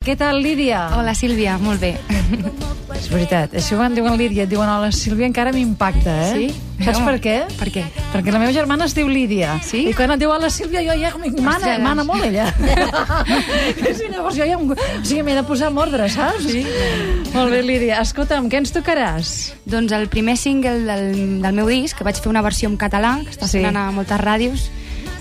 Què tal, Lídia? Hola, Sílvia, molt bé. És veritat, això quan diuen Lídia, et diuen hola, Sílvia, encara m'impacta, eh? Sí? Saps per què? Per què? Perquè la meva germana es diu Lídia. Sí? I quan et diu hola, Sílvia, jo ja mana, Ostres. mana molt ella. sí, llavors jo ja... em- O sigui, m'he de posar en ordre, saps? Sí. Molt bé, Lídia. Escolta'm, què ens tocaràs? Doncs el primer single del, del meu disc, que vaig fer una versió en català, que està Sí. sonant a moltes ràdios,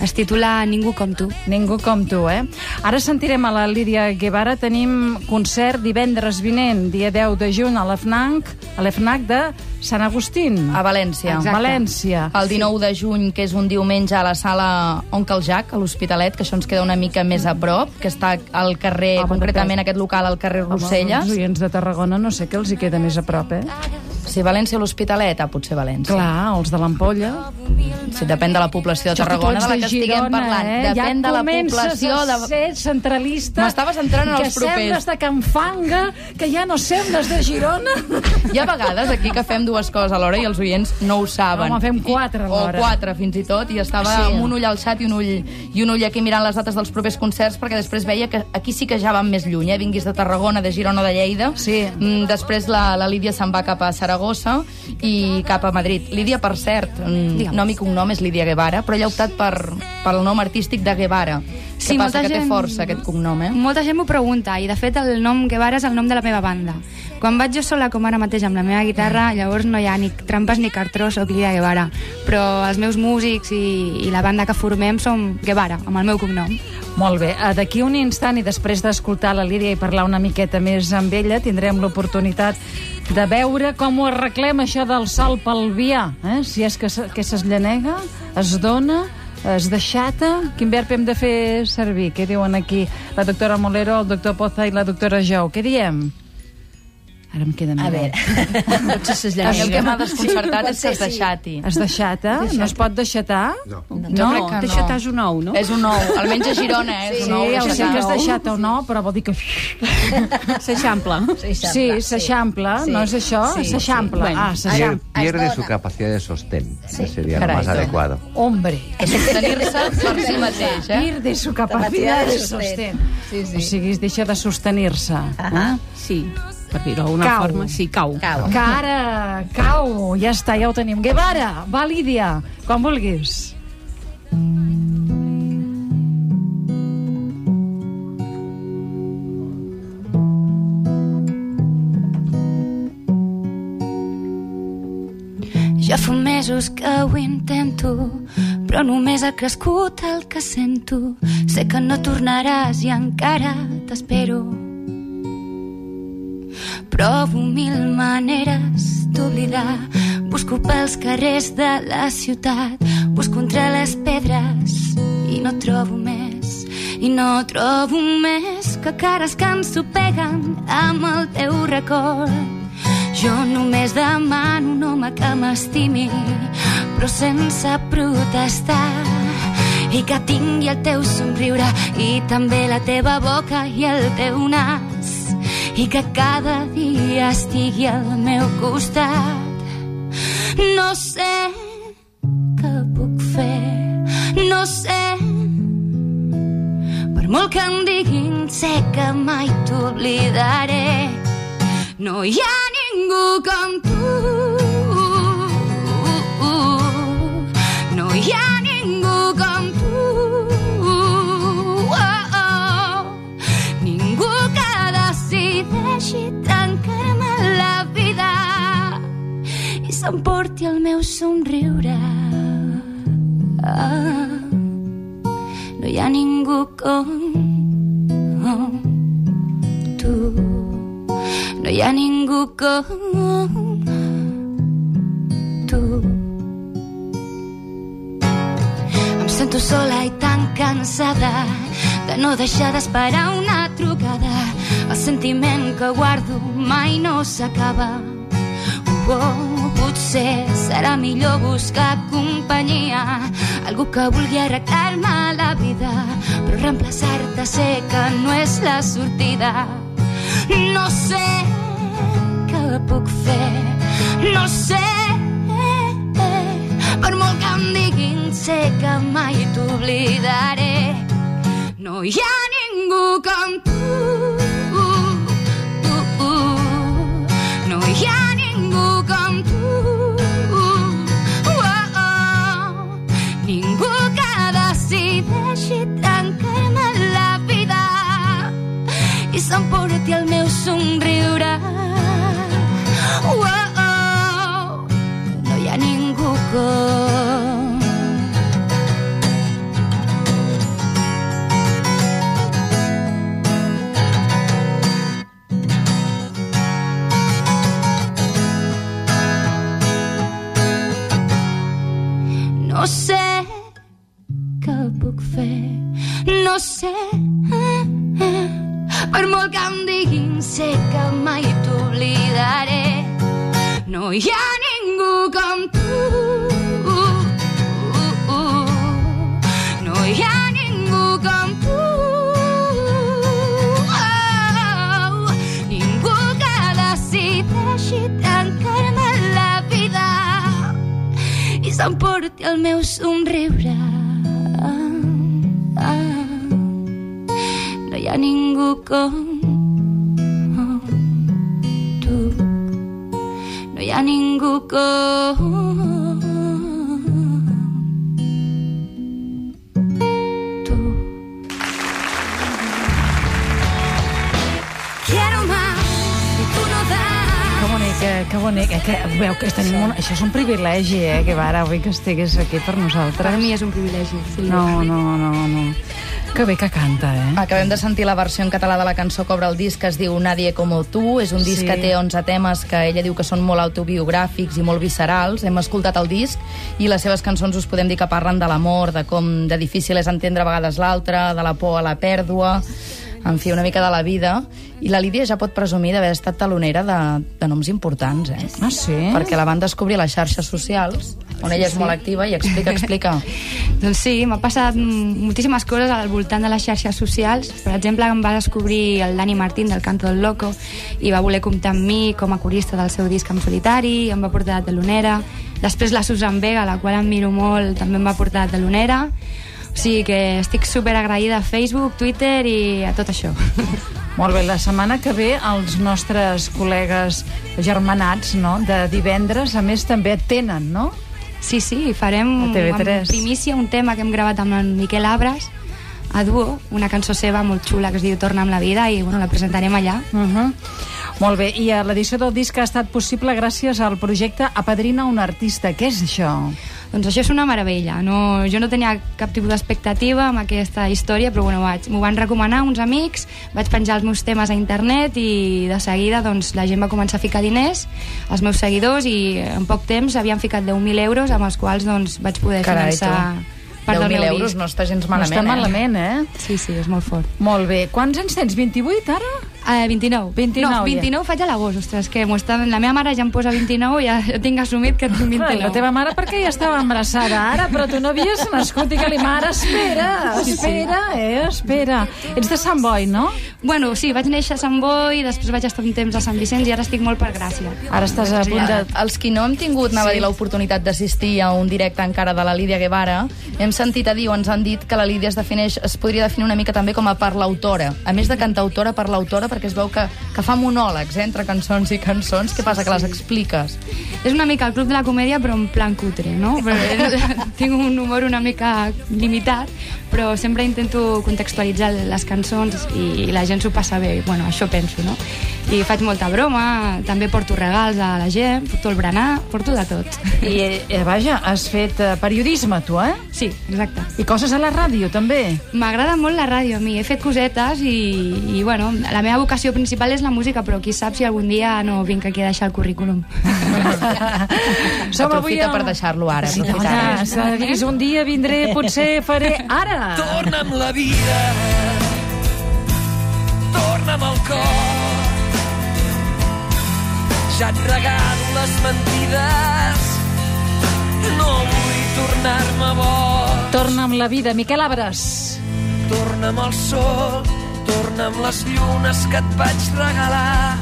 es titula Ningú com tu. Ningú com tu, eh? Ara sentirem a la Lídia Guevara. Tenim concert divendres vinent, dia 10 de juny, a l'FNAC, a l'FNAC de Sant Agustín. A València. Exacte. València. El 19 de juny, que és un diumenge a la sala Oncle Jack, a l'Hospitalet, que això ens queda una mica més a prop, que està al carrer, Home, concretament no aquest local al carrer Rosselles. Home, els oients de Tarragona no sé què els hi queda més a prop, eh? Si València o l'Hospitalet, ah, potser València. Clar, els de l'Ampolla. Si depèn de la població de que Tarragona de la que estiguem Girona, parlant. Eh? Depèn ja de la població a de... ser centralista. M'estava centrant en que els propers. sembles de Can Fanga, que ja no sembles de Girona. Hi ha vegades aquí que fem dues coses alhora i els oients no ho saben. Home, fem quatre I, o alhora. quatre, fins i tot, i estava Sí. sí. amb un ull al xat i un ull, i un ull aquí mirant les dates dels propers concerts, perquè després veia que aquí sí que ja van més lluny, eh? vinguis de Tarragona, de Girona o de Lleida. Sí. Mm, després la, la Lídia se'n va cap a Saragossa i cap a Madrid. Lídia, per cert, mm, Digue'm. Nom i cognom és Lídia Guevara, però ella ha optat per, pel nom artístic de Guevara. Sí, Què passa? Que té gent- força, aquest cognom, eh? Molta gent m'ho pregunta, i de fet el nom Guevara és el nom de la meva banda. Quan vaig jo sola, com ara mateix, amb la meva guitarra, llavors no hi ha ni trampes ni cartró, soc Lídia Guevara. Però els meus músics i, i la banda que formem som Guevara, amb el meu cognom. Molt bé, eh, d'aquí un instant i després d'escoltar la Lídia i parlar una miqueta més amb ella, tindrem l'oportunitat de veure com ho arreglem això del sol pel vià, eh? si és que, que se's llenega, es dona, es deixata, quin verb hem de fer servir? Què diuen aquí la doctora Molero, el doctor Poza i la doctora Jou? Què diem? Ara em queda A veure, potser se's mi el que m'ha desconcertat Sí, és que es sí. deixati. Es deixata? No es pot deixatar? No. Crec que Això no. t'has un ou, no? És un nou, almenys a Girona, eh? és Sí, un nou. ja ho sé deixatar. que es deixata o no, però vol dir que... S'eixampla. Sí, s'eixampla, no és això? Sí, s'eixampla. sí. Ah, s'eixampla. pierde su capacidad de sostén, que sería lo Caray, más no. adecuado. Hombre, Sostenir-se per si mateix, eh? pierde su capacidad de sostén. Sí, sí. O sigui, deixa de sostenir-se. Ah, Sí, per dir-ho d'alguna forma, sí, cau. Cau. Cara, cau, ja està, ja ho tenim. Guevara, va, Lídia, quan vulguis. Ja fa mesos que ho intento, però només ha crescut el que sento. Sé que no tornaràs i encara t'espero. Provo mil maneres d'oblidar. Busco pels carrers de la ciutat, busco entre les pedres i no trobo més. I no trobo més que cares que ensopeguen amb el teu record. Jo només demano un home que m'estimi, però sense protestar. I que tingui el teu somriure i també la teva boca i el teu nas. I que cada dia estigui al meu costat. No sé què puc fer, no sé. Per molt que em diguin, sé que mai t'oblidaré. No hi ha ningú com tu. S'emporti el meu somriure. Ah, no hi ha ningú com tu. No hi ha ningú com tu. Em sento sola i tan cansada de no deixar d'esperar una trucada. El sentiment que guardo mai no s'acaba. Oh, oh, potser serà millor buscar companyia, algú que vulgui arreglar-me la vida, però reemplaçar-te sé que no és la sortida. No sé què puc fer, no sé. Per molt que em diguin, sé que mai t'oblidaré. No hi ha ningú com tu. S'emporti el meu somriure. Oh, oh, no hi ha ningú com No sé què puc fer, no sé. Per molt que em diguin, sé que mai t'oblidaré. No hi ha ningú com tu. No hi ha ningú com tu. Oh, ningú la vida i s'emporti el meu somriure. Hi ha ningú com tu. No hi ha ningú com tu. Quiero más y tú no das. Que bonic, eh, que bonic. Que, veu que tenim un, això és un privilegi, eh, que ara avui que estigués aquí per nosaltres. Per mi és un privilegi. Sí. No, no, no, no. Que bé que canta, eh? Acabem de sentir la versió en català de la cançó que obre el disc, que es diu Nadie como tu. És un disc Sí. que té 11 temes que ella diu que són molt autobiogràfics i molt viscerals. Hem escoltat el disc i les seves cançons us podem dir que parlen de l'amor, de com de difícil és entendre a vegades l'altre, de la por a la pèrdua, en fi, una mica de la vida. I la Lídia ja pot presumir d'haver estat talonera de, de noms importants, eh? Ah, sí? Perquè la van descobrir a les xarxes socials, on ella és molt activa, i explica, explica. Doncs sí, m'ha passat moltíssimes coses al voltant de les xarxes socials. Per exemple, em va descobrir el Dani Martín del Canto del Loco i va voler comptar amb mi com a corista del seu disc en solitari, em va portar de telonera. Després la Susan Vega, la qual em miro molt, també em va portar de telonera. Sigui que estic super agraïda a Facebook, Twitter i a tot això. Molt bé, la setmana que ve els nostres col·legues germanats no? de divendres, a més, també tenen, no? Sí, sí, farem A TV3. en primícia un tema que hem gravat amb en Miquel Abres a duo, una cançó seva molt xula que es diu Torna amb la vida i bueno, la presentarem allà. Uh -huh. Molt bé, i eh, l'edició del disc ha estat possible gràcies al projecte Apadrina un artista. Què és això? Doncs això és una meravella. No, jo no tenia cap tipus d'expectativa amb aquesta història, però bueno, vaig- m'ho van recomanar uns amics, vaig penjar els meus temes a internet i de seguida doncs, la gent va començar a ficar diners, els meus seguidors, i en poc temps havien ficat 10.000 euros amb els quals doncs, vaig poder Carai, finançar part del 10.000 meu euros disc. no està gens no malament, està eh? malament, eh? Sí, sí, és molt fort. Molt bé. Quants anys tens? 28, ara? Uh, 29. 29, no, 29 faig a l'agost, ostres, que m'ho està... la meva mare ja em posa 29 i ja tinc assumit que tinc 29. La teva mare perquè ja estava embarassada ara, però tu no havies nascut i que li mare, espera, espera, eh, espera. Ets de Sant Boi, no? Bueno, sí, vaig néixer a Sant Boi, després vaig estar un temps a Sant Vicenç i ara estic molt per Gràcia. Ara estàs a punt de... Els qui no hem tingut, anava a dir, l'oportunitat d'assistir a un directe encara de la Lídia Guevara, hem sentit a dir o ens han dit que la Lídia es defineix, es podria definir una mica també com a parlautora. A més de cantautora, parlautora, perquè es veu que, que fa monòlegs eh, entre cançons i cançons. Què passa, que les expliques? És una mica el club de la comèdia, però en plan cutre, no? Però tinc un humor una mica limitat, però sempre intento contextualitzar les cançons i, i la gent s'ho passa bé. Bueno, això penso, no? I faig molta broma, també porto regals a la gent, porto el berenar, porto de tot. I, eh, vaja, has fet eh, periodisme, tu, eh? Sí, exacte. I coses a la ràdio, també. M'agrada molt la ràdio a mi, he fet cosetes i, i bueno, la meva vocació principal és la música, però qui sap si algun dia no vinc aquí a deixar el currículum. Aprofita per deixar-lo ara. Sí, dona, de dir, un dia vindré, potser faré ara. Torna'm la vida, torna'm el cor. Ja et regalo les mentides, no vull tornar-me boig. Torna amb la vida, Miquel Abres. Torna'm el sol, torna'm les llunes que et vaig regalar.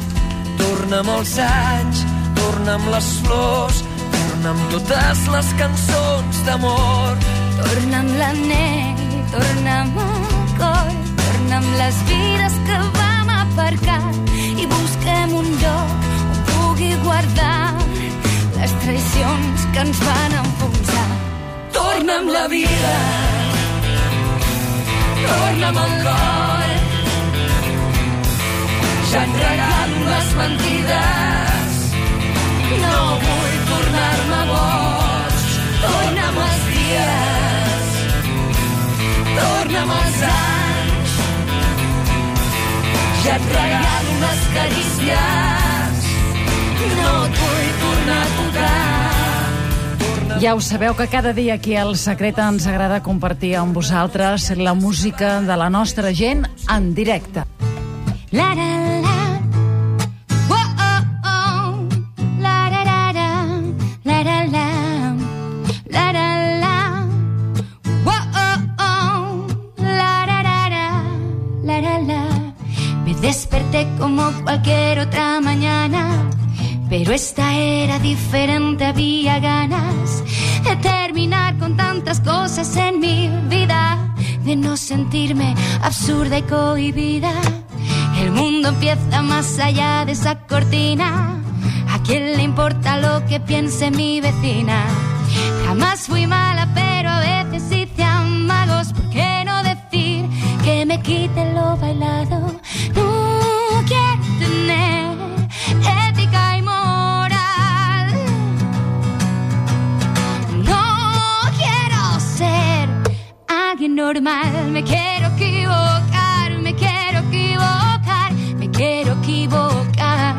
Torna'm els anys, torna'm les flors, torna'm totes les cançons d'amor. Torna'm l'anell, torna'm el cor, torna'm les vides que vam aparcar i busquem un lloc on pugui guardar les traïcions que ens van enfonsar. Torna'm la vida, torna'm el cor, Ja et regalo les mentides. No vull tornar-me boig. Torna'm els dies. Torna'm els anys. Ja et regalo les carícies. No et vull tornar a tocar. Ja ho sabeu que cada dia aquí al Secret ens agrada compartir amb vosaltres la música de la nostra gent en directe. La la cualquier otra mañana. Pero esta era diferente, había ganas de terminar con tantas cosas en mi vida, de no sentirme absurda y cohibida. El mundo empieza más allá de esa cortina. ¿A quién le importa lo que piense mi vecina? Jamás fui mala, pero a veces hice amagos. ¿Por qué no decir que me quite lo bailado? Normal. Me quiero equivocar, me quiero equivocar, me quiero equivocar.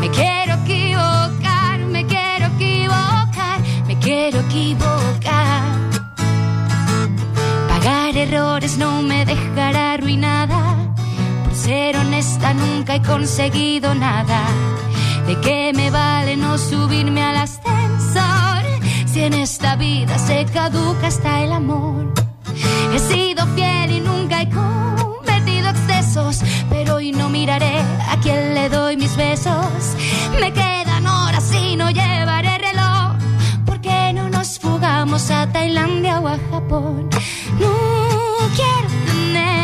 Me quiero equivocar, me quiero equivocar, me quiero equivocar. Pagar errores no me dejará arruinada. Por ser honesta nunca he conseguido nada. ¿De qué me vale no subirme al ascensor? En esta vida se caduca hasta el amor. He sido fiel y nunca he cometido excesos, pero hoy no miraré a quien le doy mis besos. Me quedan horas y no llevaré reloj. ¿Por qué no nos fugamos a Tailandia o a Japón? No quiero tener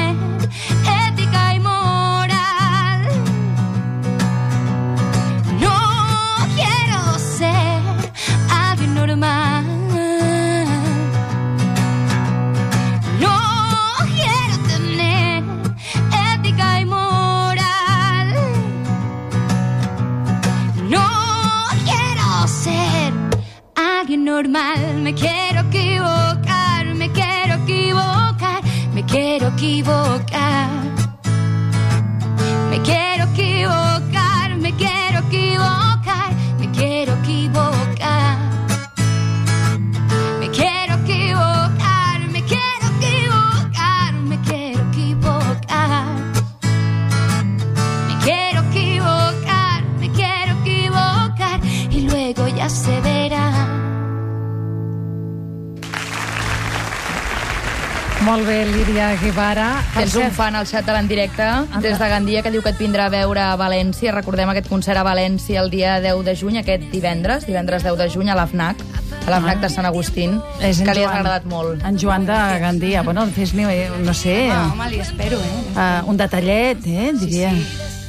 Molt bé, Lídia Guevara. Per Tens un fan al xat de l'endirecte des de Gandia que diu que et vindrà a veure a València. Recordem aquest concert a València el dia 10 de juny, aquest divendres, divendres 10 de juny a l'AFNAC, a l'AFNAC de Sant Agustín, és que li Joan- agradat molt. En Joan de Gandia. Bueno, fes-li, eh, no sé, Ah, home, li espero, eh? uh, un detallet, eh, diria.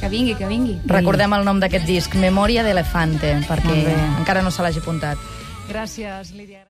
Que vingui, que vingui. Recordem el nom d'aquest disc, Memòria d'Elefante, perquè encara no se l'hagi apuntat. Gràcies, Lídia.